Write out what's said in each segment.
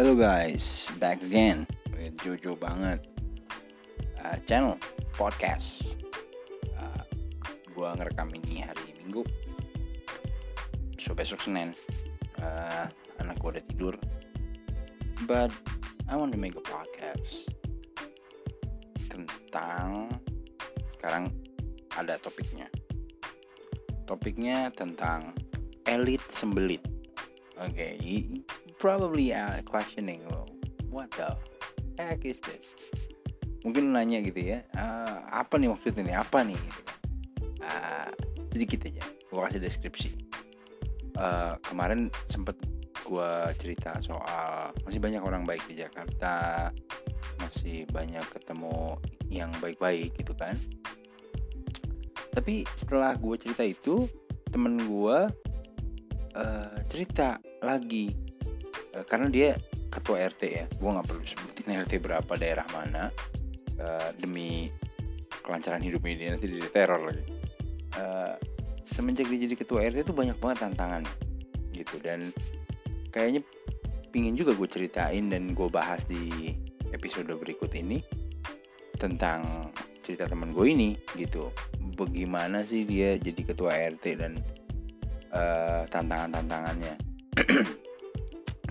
Hello guys, back again with Jojo banget uh, channel podcast. Uh, gua ngerekam ini hari Minggu, so besok Senin. Uh, anak gua udah tidur, but I want to make a podcast tentang sekarang ada topiknya. Topiknya tentang elit sembelit. Oke, okay, probably uh, questioning well, what the heck is this? Mungkin nanya gitu ya uh, apa nih maksudnya nih apa nih? Gitu. uh, sedikit aja gue kasih deskripsi. Uh, kemarin sempet gue cerita soal masih banyak orang baik di Jakarta masih banyak ketemu yang baik-baik gitu kan. Tapi setelah gue cerita itu temen gue uh, cerita lagi uh, karena dia ketua RT ya. Gue nggak perlu sebutin RT berapa daerah mana. Uh, demi kelancaran hidup ini nanti jadi teror lagi. Uh, semenjak dia jadi ketua RT itu banyak banget tantangan gitu. Dan kayaknya pingin juga gue ceritain dan gue bahas di episode berikut ini tentang cerita teman gue ini gitu. Bagaimana sih dia jadi ketua RT dan uh, tantangan-tantangannya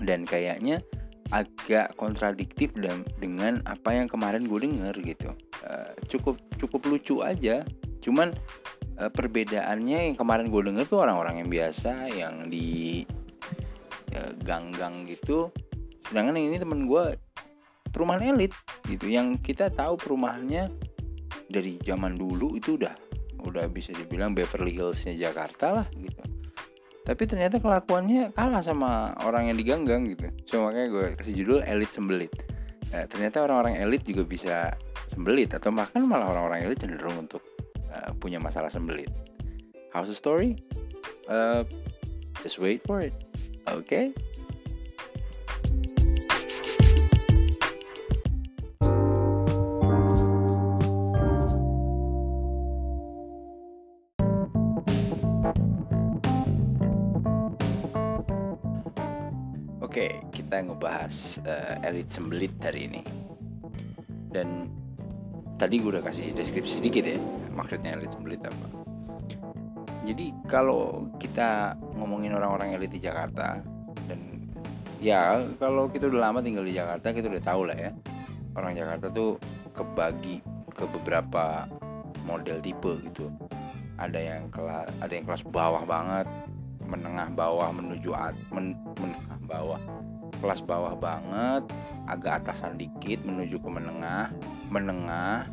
dan kayaknya agak kontradiktif dengan apa yang kemarin gue denger gitu. Uh, cukup cukup lucu aja. Cuman uh, perbedaannya yang kemarin gue denger tuh orang-orang yang biasa yang di uh, gang-gang gitu. Sedangkan yang ini temen gue perumahan elit gitu. Yang kita tahu perumahannya dari zaman dulu itu udah udah bisa dibilang Beverly Hillsnya Jakarta lah gitu tapi ternyata kelakuannya kalah sama orang yang diganggang gitu. So makanya gue kasih judul elit sembelit. Nah, ternyata orang-orang elit juga bisa sembelit atau bahkan malah orang-orang elit cenderung untuk uh, punya masalah sembelit. How's the story? Uh, just wait for it. Okay kita ngebahas uh, elit sembelit hari ini. Dan tadi gue udah kasih deskripsi sedikit ya, maksudnya elit sembelit apa. Jadi kalau kita ngomongin orang-orang elit di Jakarta dan ya kalau kita udah lama tinggal di Jakarta kita udah tahu lah ya orang Jakarta tuh kebagi ke beberapa model tipe gitu. Ada yang kelas ada yang kelas bawah banget, menengah bawah menuju at, men, menengah bawah kelas bawah banget agak atasan dikit menuju ke menengah menengah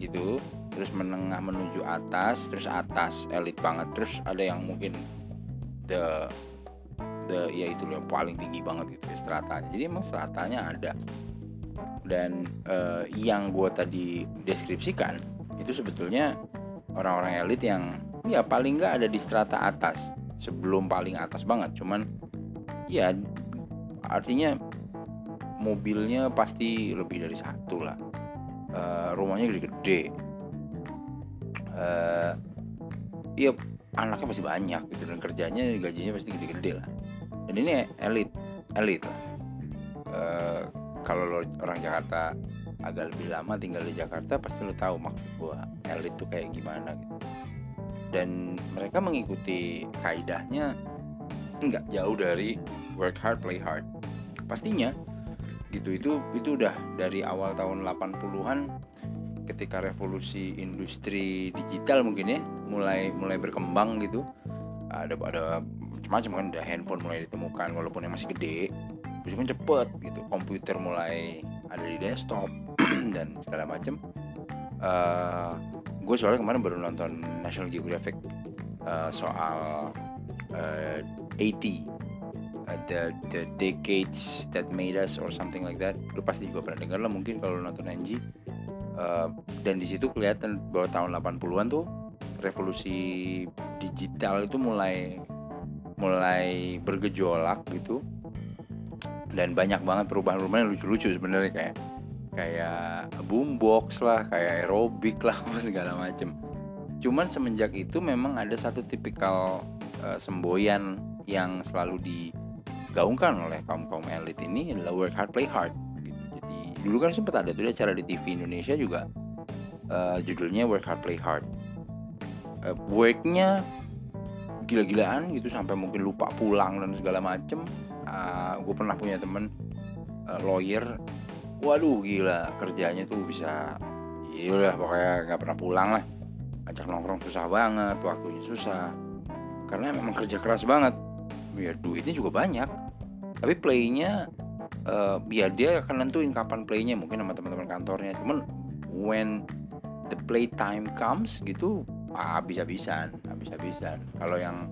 gitu terus menengah menuju atas terus atas elit banget. Terus ada yang mungkin the the ya itu yang paling tinggi banget gitu ya stratanya. Jadi emang stratanya ada. Dan uh, yang gue tadi deskripsikan itu sebetulnya orang-orang elit yang ya paling nggak ada di strata atas. Sebelum paling atas banget cuman ya artinya mobilnya pasti lebih dari satu lah. Uh, rumahnya gede-gede uh, iya anaknya masih banyak gitu dan kerjanya gajinya pasti gede-gede lah. Dan ini elit elit lah. Uh, kalau orang Jakarta agak lebih lama tinggal di Jakarta pasti lo tahu maksud gua elit tuh kayak gimana gitu. Dan mereka mengikuti kaidahnya nggak jauh dari work hard play hard. Pastinya gitu itu itu udah dari awal tahun 80-an ketika revolusi industri digital mungkin ya mulai mulai berkembang gitu ada ada macam-macam kan ada handphone mulai ditemukan walaupun yang masih gede terus kan cepet gitu komputer mulai ada di desktop dan segala macam uh, gue soalnya kemarin baru nonton National Geographic uh, soal uh, 80 uh, the decades that made us or something like that lu pasti juga pernah dengar lah mungkin kalau nonton NG uh, dan di situ kelihatan bahwa tahun 80-an tuh revolusi digital itu mulai mulai bergejolak gitu. Dan banyak banget perubahan-perubahan yang lucu-lucu sebenarnya kayak kayak boombox lah kayak aerobik lah segala macem. Cuman semenjak itu memang ada satu tipikal uh, semboyan yang selalu di digaungkan oleh kaum kaum elit ini adalah work hard play hard gitu. jadi dulu kan sempat ada tuh acara di TV Indonesia juga uh, judulnya work hard play hard. Uh, worknya gila-gilaan gitu sampai mungkin lupa pulang dan segala macem. Uh, gue pernah punya temen uh, lawyer. Waduh gila kerjanya tuh bisa ya udah pokoknya nggak pernah pulang lah. Ajak nongkrong susah banget waktunya susah. Karena memang kerja keras banget biar duitnya juga banyak. Tapi playnya uh, biar dia akan nentuin kapan playnya mungkin sama teman-teman kantornya. Cuman when the play time comes gitu ah, bisa-bisan bisa-bisan kalau yang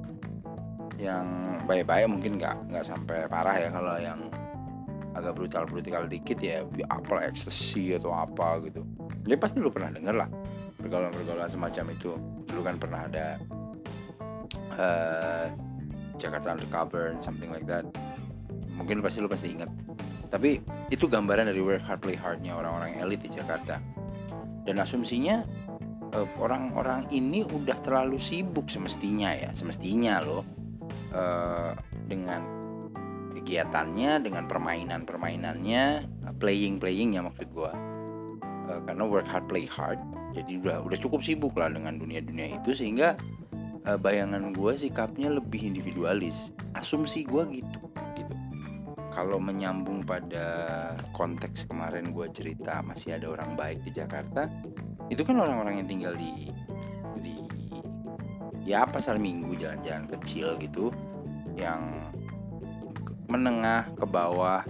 yang baik-baik mungkin nggak nggak sampai parah ya. Kalau yang agak brutal brutal dikit ya apa ekstasi atau apa gitu. Ya pasti lu pernah denger lah pergaulan-pergaulan semacam itu. Dulu kan pernah ada uh, Jakarta Undercover something like that. Mungkin pasti lu pasti ingat. Tapi itu gambaran dari work hard play hardnya orang-orang elit di Jakarta. Dan asumsinya eh, orang-orang ini udah terlalu sibuk semestinya ya. Semestinya loh uh, dengan kegiatannya dengan permainan-permainannya playing-playingnya maksud gua. Uh, karena work hard play hard jadi udah udah cukup sibuk lah dengan dunia-dunia itu sehingga uh, bayangan gue sikapnya lebih individualis. Asumsi gue gitu gitu. Kalau menyambung pada konteks kemarin gue cerita masih ada orang baik di Jakarta itu kan orang-orang yang tinggal di di ya pasar minggu jalan-jalan kecil gitu yang menengah ke bawah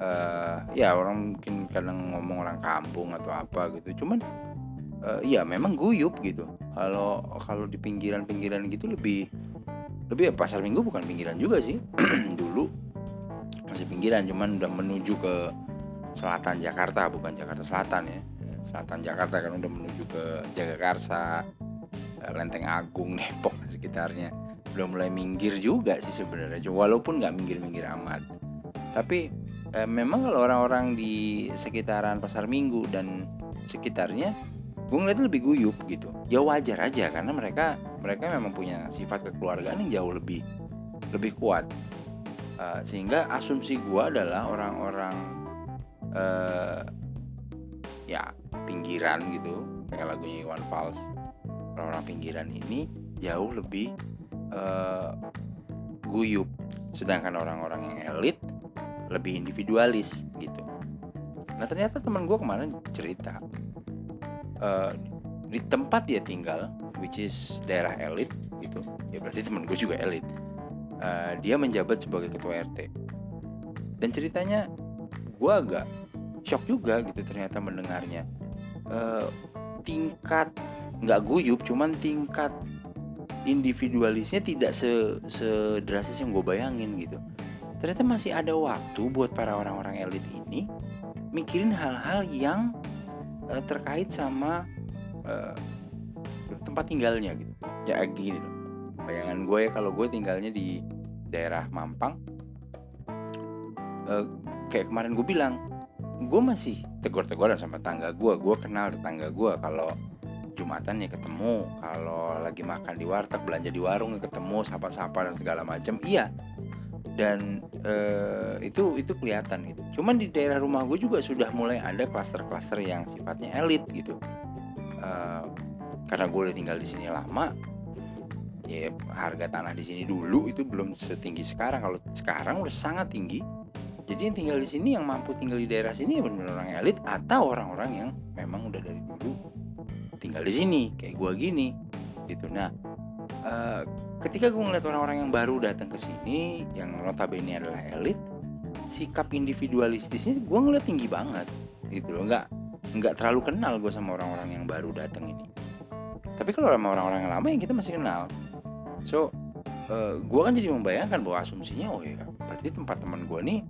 uh, ya orang mungkin kadang ngomong orang kampung atau apa gitu. Cuman uh, ya memang guyup gitu kalau kalau di pinggiran-pinggiran gitu lebih lebih ya pasar minggu bukan pinggiran juga sih. Dulu masih pinggiran cuman udah menuju ke selatan Jakarta bukan Jakarta Selatan ya. Selatan Jakarta kan udah menuju ke Jagakarsa Lenteng Agung Depok sekitarnya. Udah mulai minggir juga sih sebenarnya walaupun nggak minggir-minggir amat. Tapi eh, memang kalau orang-orang di sekitaran pasar minggu dan sekitarnya gue ngeliatnya lebih guyup gitu. Ya wajar aja karena mereka mereka memang punya sifat kekeluargaan yang jauh lebih lebih kuat. Uh, sehingga asumsi gue adalah orang-orang uh, ya pinggiran gitu kayak lagunya Iwan Fals. Orang-orang pinggiran ini jauh lebih uh, guyup. Sedangkan orang-orang yang elit lebih individualis gitu. Nah ternyata teman gue kemarin cerita uh, di tempat dia tinggal which is daerah elit gitu. Ya berarti temen gue juga elit. Uh, dia menjabat sebagai ketua RT dan ceritanya gue agak shock juga gitu ternyata mendengarnya. Uh, tingkat nggak guyup cuman tingkat individualisnya tidak se sedrastis yang gue bayangin gitu. Ternyata masih ada waktu buat para orang-orang elit ini mikirin hal-hal yang uh, terkait sama uh, tempat tinggalnya gitu. Ya gini loh. Bayangan gue ya kalau gue tinggalnya di daerah Mampang uh, kayak kemarin gue bilang gue masih tegur-teguran sama tangga gue. Gue kenal tetangga gue. Kalau jumatan ya ketemu. Kalau lagi makan di warteg belanja di warung ya ketemu sapa-sapa dan segala macam. Iya dan uh, itu itu kelihatan gitu. Cuman di daerah rumah gue juga sudah mulai ada klaster-klaster yang sifatnya elit gitu. Uh, karena gue udah tinggal di sini lama, ya harga tanah di sini dulu itu belum setinggi sekarang. Kalau sekarang udah sangat tinggi. Jadi yang tinggal di sini yang mampu tinggal di daerah sini ya benar-benar orang elit atau orang-orang yang memang udah dari dulu tinggal di sini kayak gue gini gitu. Nah uh, ketika gue ngeliat orang-orang yang baru datang ke sini yang notabene adalah elit sikap individualistisnya gue ngeliat tinggi banget gitu loh. Nggak nggak terlalu kenal gue sama orang-orang yang baru datang ini. Tapi kalau sama orang-orang yang lama yang kita masih kenal. So uh, eh, gue kan jadi membayangkan bahwa asumsinya oh ya berarti tempat teman gue nih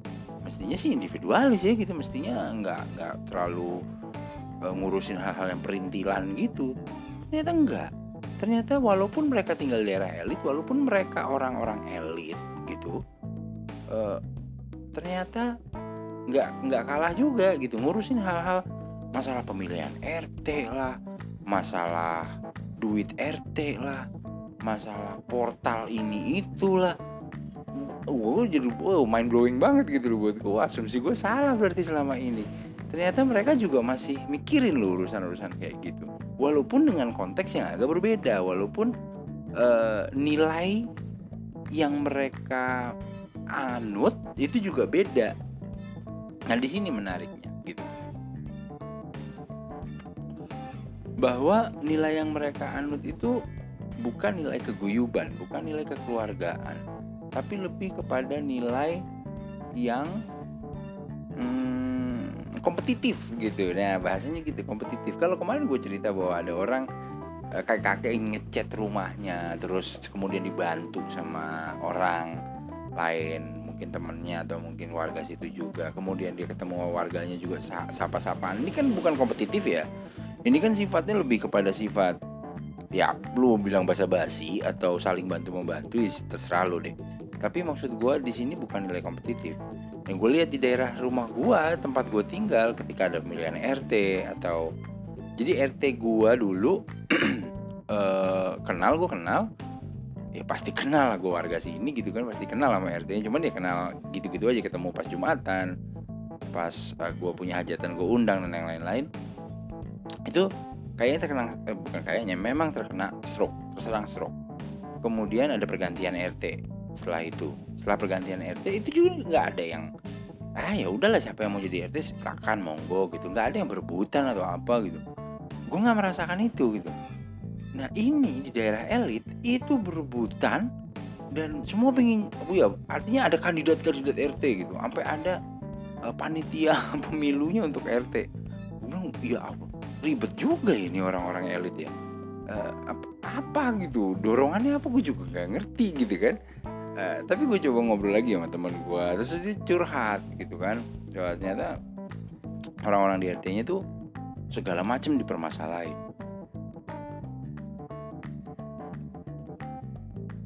mestinya sih individualis ya gitu. Mestinya nggak nggak terlalu uh, ngurusin hal-hal yang perintilan gitu. Ternyata enggak ternyata walaupun mereka tinggal di daerah elit walaupun mereka orang-orang elit gitu uh, ternyata nggak nggak kalah juga gitu. Ngurusin hal-hal masalah pemilihan RT lah masalah duit RT lah masalah portal ini itulah gue jadi wow mind blowing banget gitu loh buat gue asumsi gue salah berarti selama ini. Ternyata mereka juga masih mikirin loh urusan-urusan kayak gitu walaupun dengan konteks yang agak berbeda walaupun uh, nilai yang mereka anut itu juga beda. Nah di sini menariknya gitu. Bahwa nilai yang mereka anut itu bukan nilai keguyuban bukan nilai kekeluargaan tapi lebih kepada nilai yang hmm, kompetitif gitu. Nah bahasanya gitu kompetitif. Kalau kemarin gue cerita bahwa ada orang eh, kayak kakek ngecat rumahnya, terus kemudian dibantu sama orang lain, mungkin temennya atau mungkin warga situ juga. Kemudian dia ketemu warganya juga sapa-sapaan. Ini kan bukan kompetitif ya. Ini kan sifatnya lebih kepada sifat ya lu bilang bahasa basi atau saling bantu membantu terserah lu deh tapi maksud gue di sini bukan nilai kompetitif yang gue lihat di daerah rumah gue tempat gue tinggal ketika ada pemilihan RT atau jadi RT gue dulu uh, kenal gue kenal ya pasti kenal lah gue warga sini gitu kan pasti kenal sama RT cuman dia kenal gitu-gitu aja ketemu pas jumatan pas uh, eh, gue punya hajatan gue undang dan yang lain-lain. Itu kayaknya terkena eh, bukan kayaknya memang terkena stroke terserang stroke. Kemudian ada pergantian RT setelah itu setelah pergantian RT itu juga nggak ada yang ah ya udahlah siapa yang mau jadi RT silakan monggo gitu. Nggak ada yang berebutan atau apa gitu. Gue nggak merasakan itu gitu. Nah ini di daerah elit itu berebutan dan semua pengen oh ya artinya ada kandidat-kandidat RT gitu. Sampai ada uh, panitia pemilunya untuk RT gue bilang ya ribet juga ini orang-orang elit ya. Uh, apa, apa gitu? Dorongannya apa? Gue juga nggak ngerti gitu kan uh, tapi gue coba ngobrol lagi sama teman gue terus dia curhat gitu kan. Coba, ternyata orang-orang di RT-nya tuh segala macam dipermasalahin.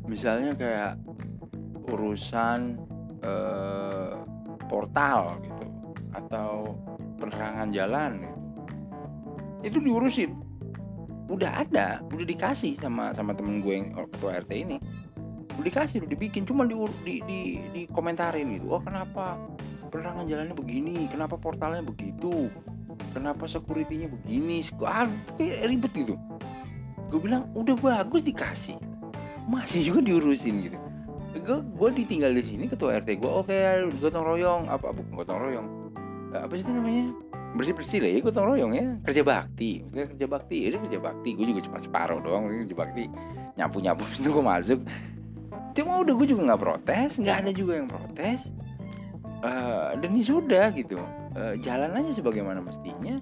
Misalnya kayak urusan uh, portal gitu atau penerangan jalan gitu. Itu diurusin. Udah ada udah dikasih sama sama temen gue yang ketua RT ini dikasih udah dibikin cuma di di di, di komentarin gitu. Oh kenapa penerangan jalannya begini? Kenapa portalnya begitu? Kenapa securitynya begini? Ah, ribet gitu. Gue bilang udah bagus dikasih. Masih juga diurusin gitu. Gue gue ditinggal di sini ketua RT gue oke okay, gotong royong. Apa bukan gotong royong. Apa sih itu namanya? Bersih bersih lah ya gotong royong ya. Kerja bakti. Maksudnya kerja bakti ya kerja bakti. Gue juga cuma separuh doang kerja bakti. Nyapu nyapu itu gue masuk cuma udah gue juga nggak protes nggak ada juga yang protes. Uh, dan ini sudah gitu. Uh, jalan aja sebagaimana mestinya.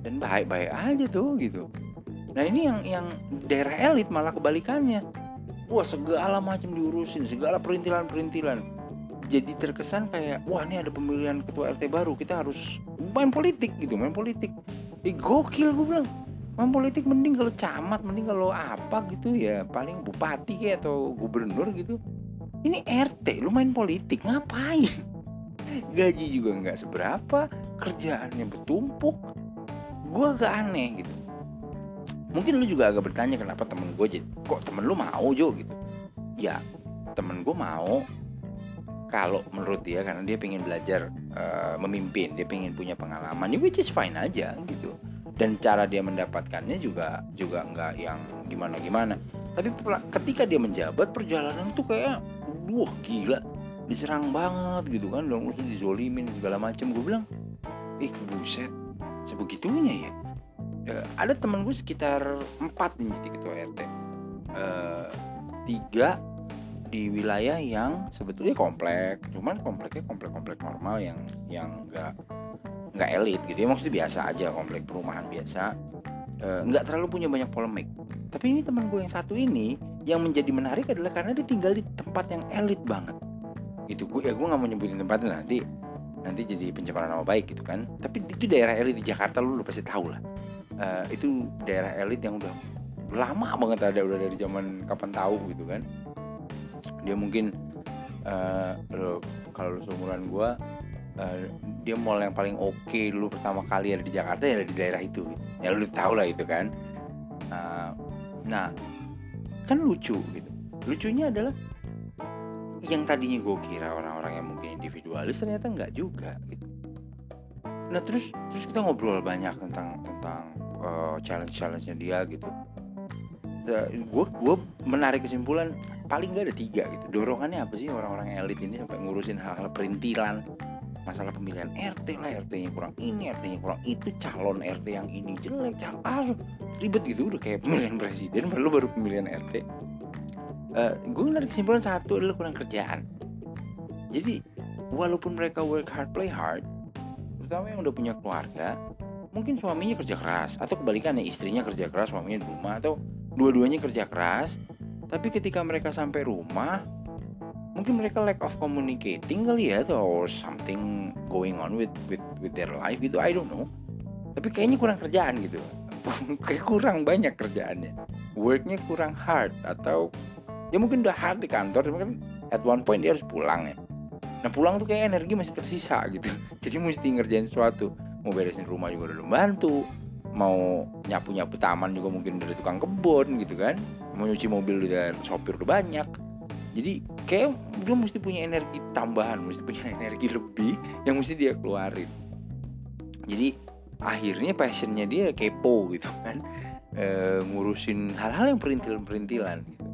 Dan baik baik aja tuh gitu. Nah ini yang yang daerah elit malah kebalikannya. Wah segala macam diurusin segala perintilan perintilan jadi terkesan kayak wah ini ada pemilihan ketua RT baru kita harus main politik gitu main politik. Eh gokil gue bilang main politik mending kalau camat mending kalau apa gitu ya paling bupati kayak atau gubernur gitu. Ini RT lu main politik ngapain? Gaji juga nggak seberapa kerjaannya bertumpuk. Gue agak aneh gitu. Mungkin lu juga agak bertanya kenapa temen gue jadi kok temen lu mau Jo gitu? Ya temen gue mau. Kalau menurut dia karena dia pengen belajar uh, memimpin dia pengen punya pengalaman ya which is fine aja gitu dan cara dia mendapatkannya juga juga nggak yang gimana gimana tapi ketika dia menjabat perjalanan tuh kayak wah gila diserang banget gitu kan. Dong terus dizolimin segala macam gue bilang ih buset sebegitunya ya, ya ada temen gue sekitar empat nih jadi ketua RT eh, tiga di wilayah yang sebetulnya komplek. Cuman kompleknya komplek-komplek normal yang yang enggak nggak elit gitu ya maksudnya biasa aja komplek perumahan biasa. E, nggak terlalu punya banyak polemik. Tapi ini teman gue yang satu ini yang menjadi menarik adalah karena dia tinggal di tempat yang elit banget. Itu gue ya gue nggak mau nyebutin tempatnya nanti nanti jadi pencemaran nama baik gitu kan. Tapi itu daerah elit di Jakarta lu, lu pasti tahu lah. E, itu daerah elit yang udah lama banget ada udah dari zaman kapan tahu gitu kan. Dia mungkin uh, kalau seumuran gue uh, dia mall yang paling oke okay dulu pertama kali ada di Jakarta ya ada di daerah itu. Gitu. ya lu tau lah itu kan. Uh, nah kan lucu gitu. Lucunya adalah yang tadinya gue kira orang-orang yang mungkin individualis ternyata nggak juga gitu. Nah terus terus kita ngobrol banyak tentang tentang uh, challenge challenge nya dia gitu. Gue gue menarik kesimpulan paling nggak ada tiga gitu. Dorongannya apa sih orang-orang elit ini sampai ngurusin hal-hal perintilan masalah pemilihan RT lah RT-nya kurang ini RT-nya kurang itu calon RT yang ini jelek calon ah, ribet gitu udah kayak pemilihan presiden perlu baru pemilihan RT uh, gue narik kesimpulan satu adalah kurang kerjaan. Jadi walaupun mereka work hard play hard terutama yang udah punya keluarga mungkin suaminya kerja keras atau kebalikannya istrinya kerja keras suaminya di rumah atau dua-duanya kerja keras tapi ketika mereka sampai rumah mungkin mereka lack of communicating kali ya atau something going on with with with their life gitu I don't know. Tapi kayaknya kurang kerjaan gitu. Kayak kurang banyak kerjaannya. Worknya kurang hard atau ya mungkin udah hard di kantor tapi kan at one point dia harus pulang ya. Nah pulang tuh kayak energi masih tersisa gitu. Jadi mesti ngerjain sesuatu. Mau beresin rumah juga udah bantu mau nyapu nyapu taman juga mungkin dari tukang kebun gitu kan. Mau nyuci mobil udah sopir udah banyak jadi kayak dia mesti punya energi tambahan mesti punya energi lebih yang mesti dia keluarin. Jadi akhirnya passionnya dia kepo gitu kan. E, ngurusin hal-hal yang perintil-perintilan gitu.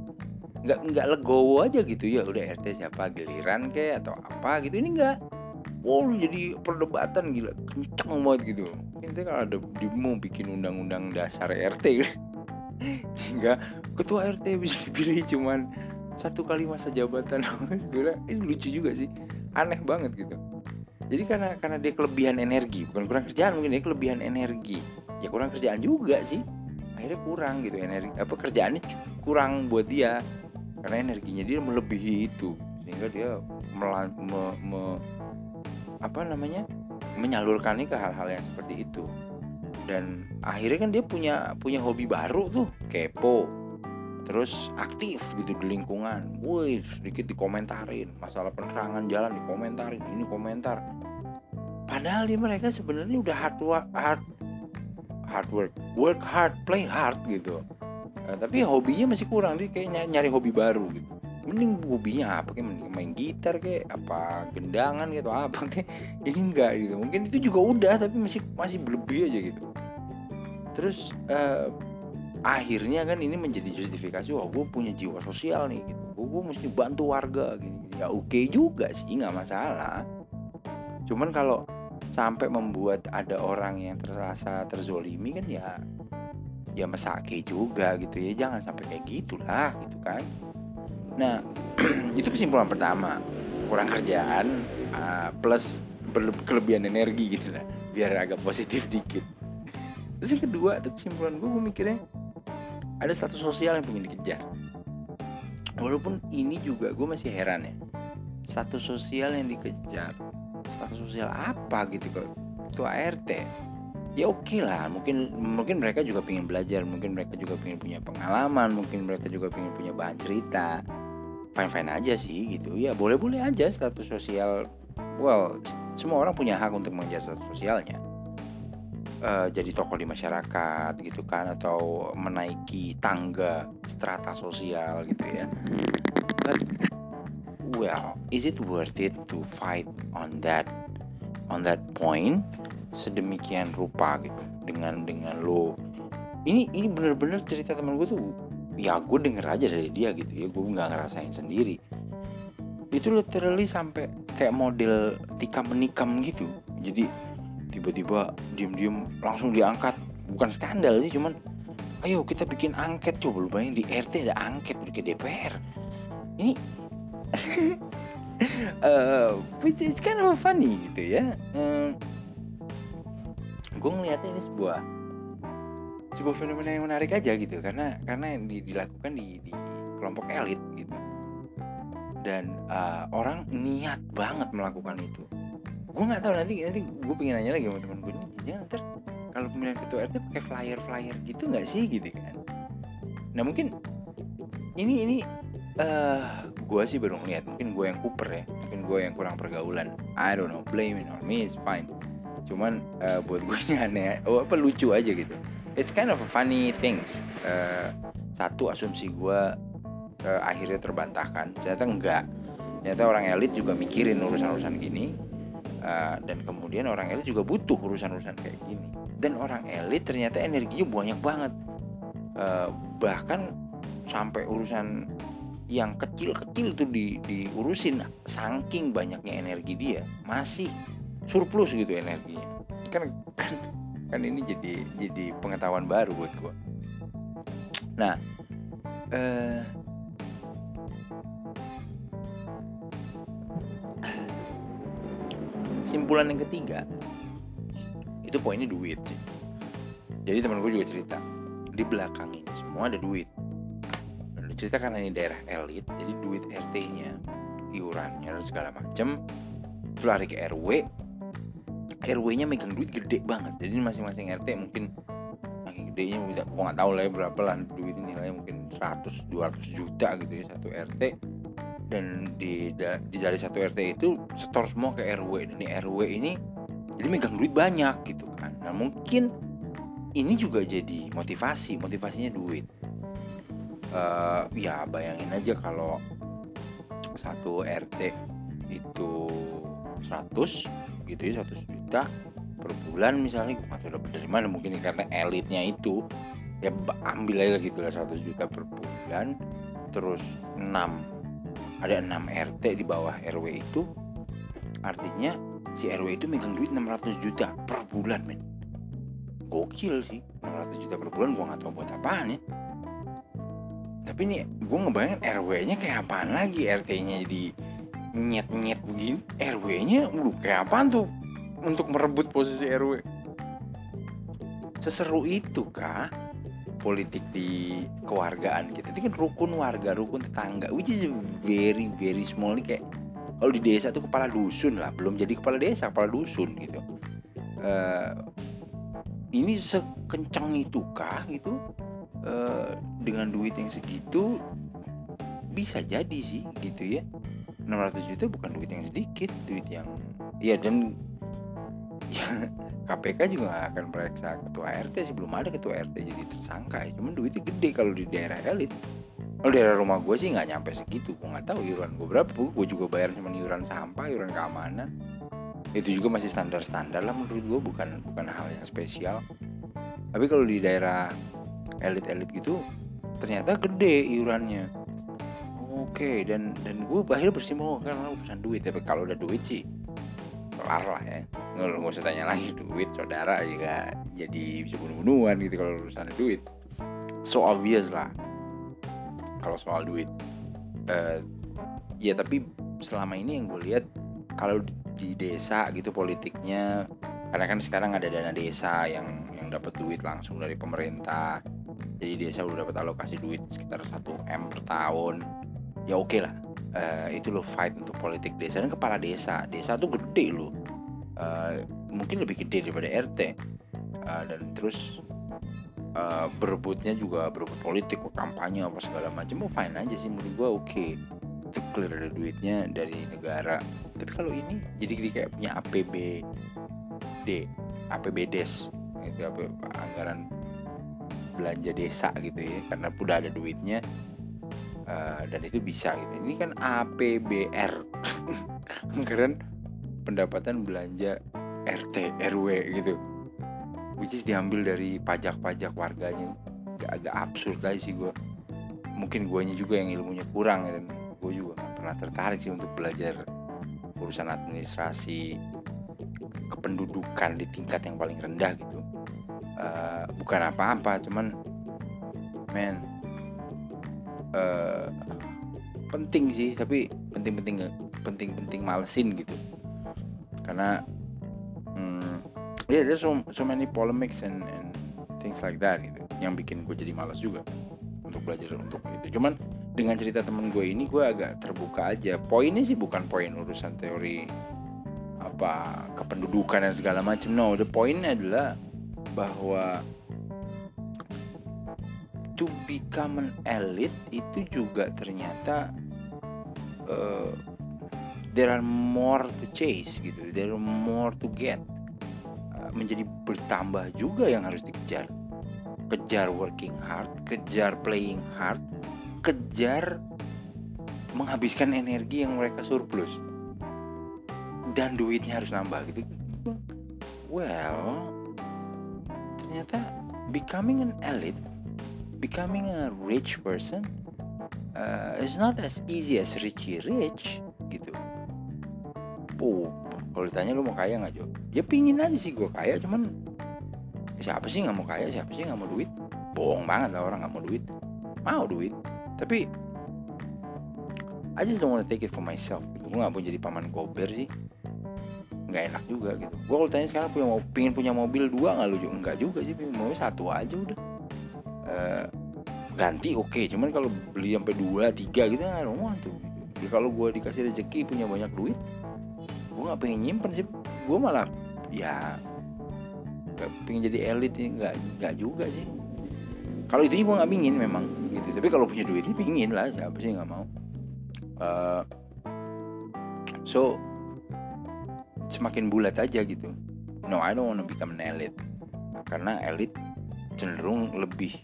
Nggak nggak legowo aja gitu. Ya udah RT siapa? Giliran kayak atau apa gitu? Ini nggak. Wow jadi perdebatan gila. Kencang banget gitu. Nanti kalau ada demo bikin undang-undang dasar RT gitu. sehingga ketua RT bisa dipilih cuman satu kali masa jabatan. Gue ini lucu juga sih. Aneh banget gitu. Jadi karena karena dia kelebihan energi bukan kurang kerjaan mungkin dia kelebihan energi. Ya kurang kerjaan juga sih. Akhirnya kurang gitu energi apa kerjaannya kurang buat dia. Karena energinya dia melebihi itu. Sehingga dia melan, me, me, apa namanya menyalurkannya ke hal-hal yang seperti itu. Dan akhirnya kan dia punya punya hobi baru tuh kepo terus aktif gitu di lingkungan, woi sedikit dikomentarin masalah penerangan jalan dikomentarin, ini komentar. Padahal dia mereka sebenarnya udah hard work, hard hard work, work hard, play hard gitu. Uh, tapi hobinya masih kurang dia kayak nyari hobi baru gitu. Mending hobinya apa kayak mending main gitar kayak apa gendangan gitu apa kayak ini enggak gitu. Mungkin itu juga udah tapi masih masih berlebih aja gitu. Terus uh, akhirnya kan ini menjadi justifikasi wah gue punya jiwa sosial nih gitu. Gue, gue mesti bantu warga gini ya oke okay juga sih nggak masalah. Cuman kalau sampai membuat ada orang yang terasa terzolimi kan ya ya mesake juga gitu ya. Jangan sampai kayak gitulah gitu kan. Nah itu kesimpulan pertama. Kurang kerjaan uh, plus kelebihan energi gitu lah biar agak positif dikit. Terus yang kedua tuh kesimpulan gue gue mikirnya ada status sosial yang pengen dikejar. Walaupun ini juga gue masih heran ya. Status sosial yang dikejar status sosial apa gitu kok? Itu ART ya oke okay lah mungkin mungkin mereka juga pengen belajar mungkin mereka juga pengen punya pengalaman mungkin mereka juga pengen punya bahan cerita. Fine fine aja sih gitu. Ya boleh boleh aja status sosial. Well semua orang punya hak untuk mengejar status sosialnya uh, jadi tokoh di masyarakat gitu kan atau menaiki tangga strata sosial gitu ya. But well is it worth it to fight on that on that point? Sedemikian rupa gitu. Dengan dengan lo. Ini ini bener-bener cerita teman gue tuh ya gue denger aja dari dia gitu ya. Gue nggak ngerasain sendiri. Itu literally sampai kayak model tikam menikam gitu. Jadi tiba-tiba diem-diem langsung diangkat. Bukan skandal sih cuman ayo kita bikin angket coba lu bayangin di RT ada angket ke DPR ini uh, which is kind of funny gitu ya. Um, gue ngeliatnya ini sebuah sebuah fenomena yang menarik aja gitu karena karena di, dilakukan di, di kelompok elit gitu. Dan uh, orang niat banget melakukan itu gue nggak tahu nanti nanti gue pengen nanya lagi sama temen gue jangan ntar kalau pemilihan ketua RT pakai flyer flyer gitu nggak sih? Gitu kan. Nah mungkin ini ini uh, eh, gue sih baru ngeliat mungkin gue yang kuper ya mungkin gue yang kurang pergaulan. I don't know blame it on me it's fine. Cuman uh, buat gue ini aneh oh apa lucu aja gitu. It's kind of a funny things uh, satu asumsi gue uh, akhirnya terbantahkan. Ternyata enggak. Ternyata orang elit juga mikirin urusan-urusan gini uh, dan kemudian orang elit juga butuh urusan-urusan kayak gini. Dan orang elit ternyata energinya banyak banget. Uh, bahkan sampai urusan yang kecil-kecil tuh di diurusin saking banyaknya energi dia masih surplus gitu energinya. Kan kan kan ini jadi jadi pengetahuan baru buat gue nah eh, simpulan yang ketiga itu poinnya duit sih. Jadi teman gue juga cerita di belakang ini semua ada duit. Dan cerita karena ini daerah elit jadi duit RT-nya iurannya dan segala macem itu lari ke RW RW-nya megang duit gede banget. Jadi masing-masing RT mungkin saking gedenya gue nggak tahu lah ya berapa lah duit ini nilainya mungkin 100 200 juta gitu ya satu RT dan di di dari satu RT itu setor semua ke RW dan di RW ini jadi megang duit banyak gitu kan. Nah mungkin ini juga jadi motivasi motivasinya duit. Uh, ya bayangin aja kalau satu RT itu 100 gitu ya 100 juta per bulan misalnya gue tahu dapat dari mana mungkin karena elitnya itu ya ambil aja gitu lah 100 juta per bulan terus 6 ada 6 RT di bawah RW itu. Artinya si RW itu megang duit 600 juta per bulan men. Gokil sih 600 juta per bulan gue nggak tahu buat apaan ya. Tapi nih gue ngebayangin RW nya kayak apaan lagi? RT nya jadi nyet-nyet begini? RW-nya lu kayak apaan tuh untuk merebut posisi RW seseru itu kah politik di kewargaan kita. Itu kan rukun warga rukun tetangga which is very very small. Nih kayak kalau di desa tuh kepala dusun lah belum jadi kepala desa kepala dusun gitu. Uh, ini sekencang itu kah gitu? Uh, dengan duit yang segitu bisa jadi sih gitu ya. 600 juta bukan duit yang sedikit duit yang ya dan ya, KPK juga akan periksa ketua RT sih belum ada ketua RT jadi tersangka ya. Cuman duitnya gede kalau di daerah elit. Kalau daerah rumah gue sih nggak nyampe segitu gue nggak tahu iuran gue berapa. Gue juga bayar cuma iuran sampah iuran keamanan. Itu juga masih standar standar lah menurut gue bukan bukan hal yang spesial. Tapi kalau di daerah elit-elit gitu ternyata gede iurannya. Oke dan dan gue akhirnya bersimpul karena urusan duit. Tapi kalau udah duit sih kelar lah ya. Nggak, nggak usah tanya lagi duit saudara juga jadi bisa bunuh-bunuhan gitu kalau urusan duit. So obvious lah kalau soal duit. Uh, ya tapi selama ini yang gue lihat kalau di desa gitu politiknya karena kan sekarang ada dana desa yang yang dapat duit langsung dari pemerintah. Jadi desa udah dapat alokasi duit sekitar 1 m per tahun. Ya oke okay lah uh, itu lo fight untuk politik desa. Dan kepala desa. Desa tuh gede lo uh, mungkin lebih gede daripada RT uh, eh, dan terus uh, berebutnya juga berebut politik kampanye apa segala macam. Mau fine aja sih menurut gua oke. Okay. itu clear ada duitnya dari negara. Tapi kalau ini jadi kayak punya APBD APBDes itu apa anggaran belanja desa gitu ya. Karena udah ada duitnya uh, dan itu bisa gitu. Ini kan APBR anggaran pendapatan belanja RT RW gitu. Which is diambil dari pajak-pajak warganya. Agak, agak absurd aja sih gue mungkin guanya juga yang ilmunya kurang dan gue juga gak pernah tertarik sih untuk belajar urusan administrasi kependudukan di tingkat yang paling rendah gitu. Uh, bukan apa-apa cuman men uh, penting sih tapi penting-penting penting-penting malesin gitu. Karena hmm, ya yeah, so, so many polemics and, and things like that gitu yang bikin gue jadi malas juga untuk belajar untuk itu. Cuman dengan cerita temen gue ini gue agak terbuka aja. Poinnya sih bukan poin urusan teori apa kependudukan dan segala macam no the pointnya adalah bahwa to become an elite itu juga ternyata uh, there are more to chase gitu. There are more to get. Uh, menjadi bertambah juga yang harus dikejar. Kejar working hard kejar playing hard kejar menghabiskan energi yang mereka surplus. Dan duitnya harus nambah gitu. Well ternyata becoming an elite becoming a rich person uh, is not as easy as richy rich gitu. Oh kalau ditanya lu mau kaya nggak Jo? Ya pingin aja sih gue kaya cuman siapa sih nggak mau kaya? Siapa sih nggak mau duit? Bohong banget lah orang nggak mau duit. Mau duit tapi I just don't wanna take it for myself gue gak mau jadi paman gober sih. Nggak enak juga gitu. Gue kalau tanya sekarang punya mau pingin punya mobil dua nggak lu juga? Nggak juga sih punya mobil satu aja udah uh, ganti oke. Okay. cuman kalau beli sampai dua tiga gitu nggak mau tuh ya kalau gue dikasih rezeki punya banyak duit gue nggak pengen nyimpen sih. Gue malah ya gak pengen jadi elit nggak nggak juga sih. Kalau itu gue nggak pingin memang gitu. Tapi kalau punya duit sih pingin lah siapa sih nggak mau. Uh, so semakin bulat aja gitu. No I don't wanna become an elite karena elit cenderung lebih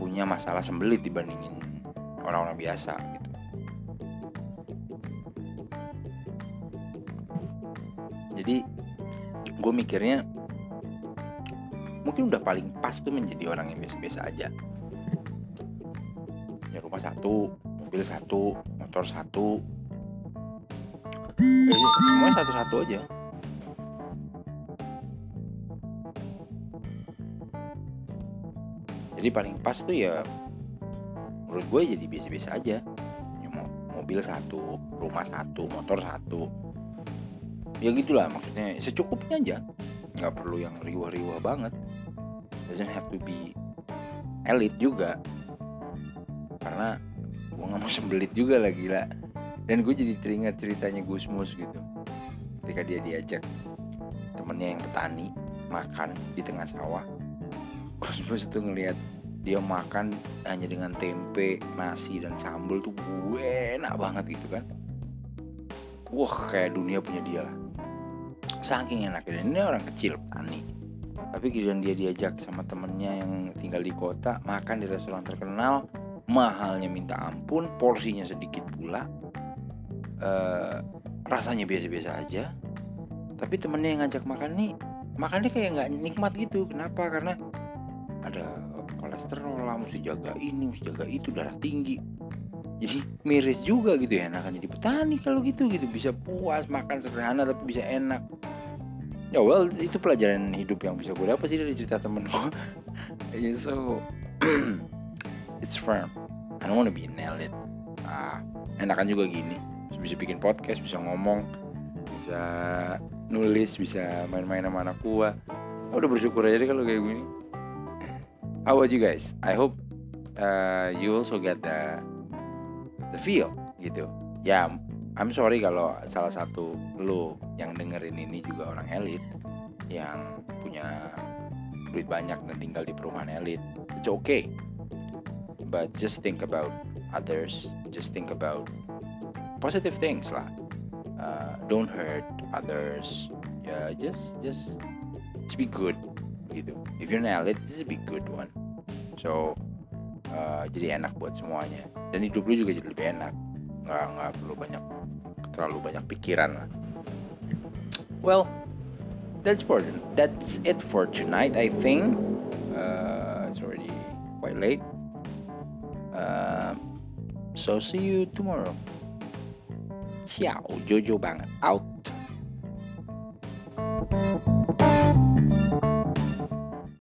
punya masalah sembelit dibandingin orang-orang biasa gitu. Jadi gue mikirnya mungkin udah paling pas tuh menjadi orang yang biasa-biasa aja. Ya rumah satu mobil satu motor satu. Eh, semuanya satu-satu aja jadi paling pas tuh ya menurut gue jadi biasa-biasa aja. Ya, mobil satu rumah satu motor satu. Ya gitulah maksudnya secukupnya aja. Nggak perlu yang riwah-riwah banget. Doesn't have to be elit juga. Karena gue nggak mau sembelit juga lah gila. Dan gue jadi teringat ceritanya Gusmus gitu. Ketika dia diajak temennya yang petani makan di tengah sawah. Gusmus tuh ngelihat dia makan hanya dengan tempe nasi dan sambal tuh gue enak banget gitu kan. Wah kayak dunia punya dia lah. Saking enaknya. Dan ini orang kecil petani tapi giliran dia diajak sama temennya yang tinggal di kota makan di restoran terkenal mahalnya minta ampun porsinya sedikit pula uh, rasanya biasa-biasa aja. Tapi temennya yang ngajak makan nih makannya kayak nggak nikmat gitu. Kenapa? Karena ada kolesterol lah mesti jaga ini mesti jaga itu darah tinggi. Jadi miris juga gitu ya enakan jadi petani kalau gitu gitu. Bisa puas makan sederhana tapi bisa enak. Ya well itu pelajaran hidup yang bisa gue dapat sih dari cerita temen gue yeah, so it's firm. I don't wanna be an elite ah enakan juga gini. Bisa bikin podcast bisa ngomong bisa nulis bisa main-main sama anak gua. Udah bersyukur aja deh kalau kayak gini how about you guys? I hope uh, you also get the the feel gitu. Ya I'm sorry kalau salah satu lo yang dengerin ini juga orang elit yang punya duit banyak dan tinggal di perumahan elit. It's okay. But just think about others. Just think about positive things lah. Uh, don't hurt others. Yeah, just just just be good gitu. If you're an elite this is a be good one. So uh, jadi enak buat semuanya. Dan hidup lu juga jadi lebih enak. Nggak nggak perlu banyak terlalu banyak pikiran lah. Well that's for that's it for tonight I think. Uh, it's already quite late. Uh, so see you tomorrow. Ciao. Jojo Bang out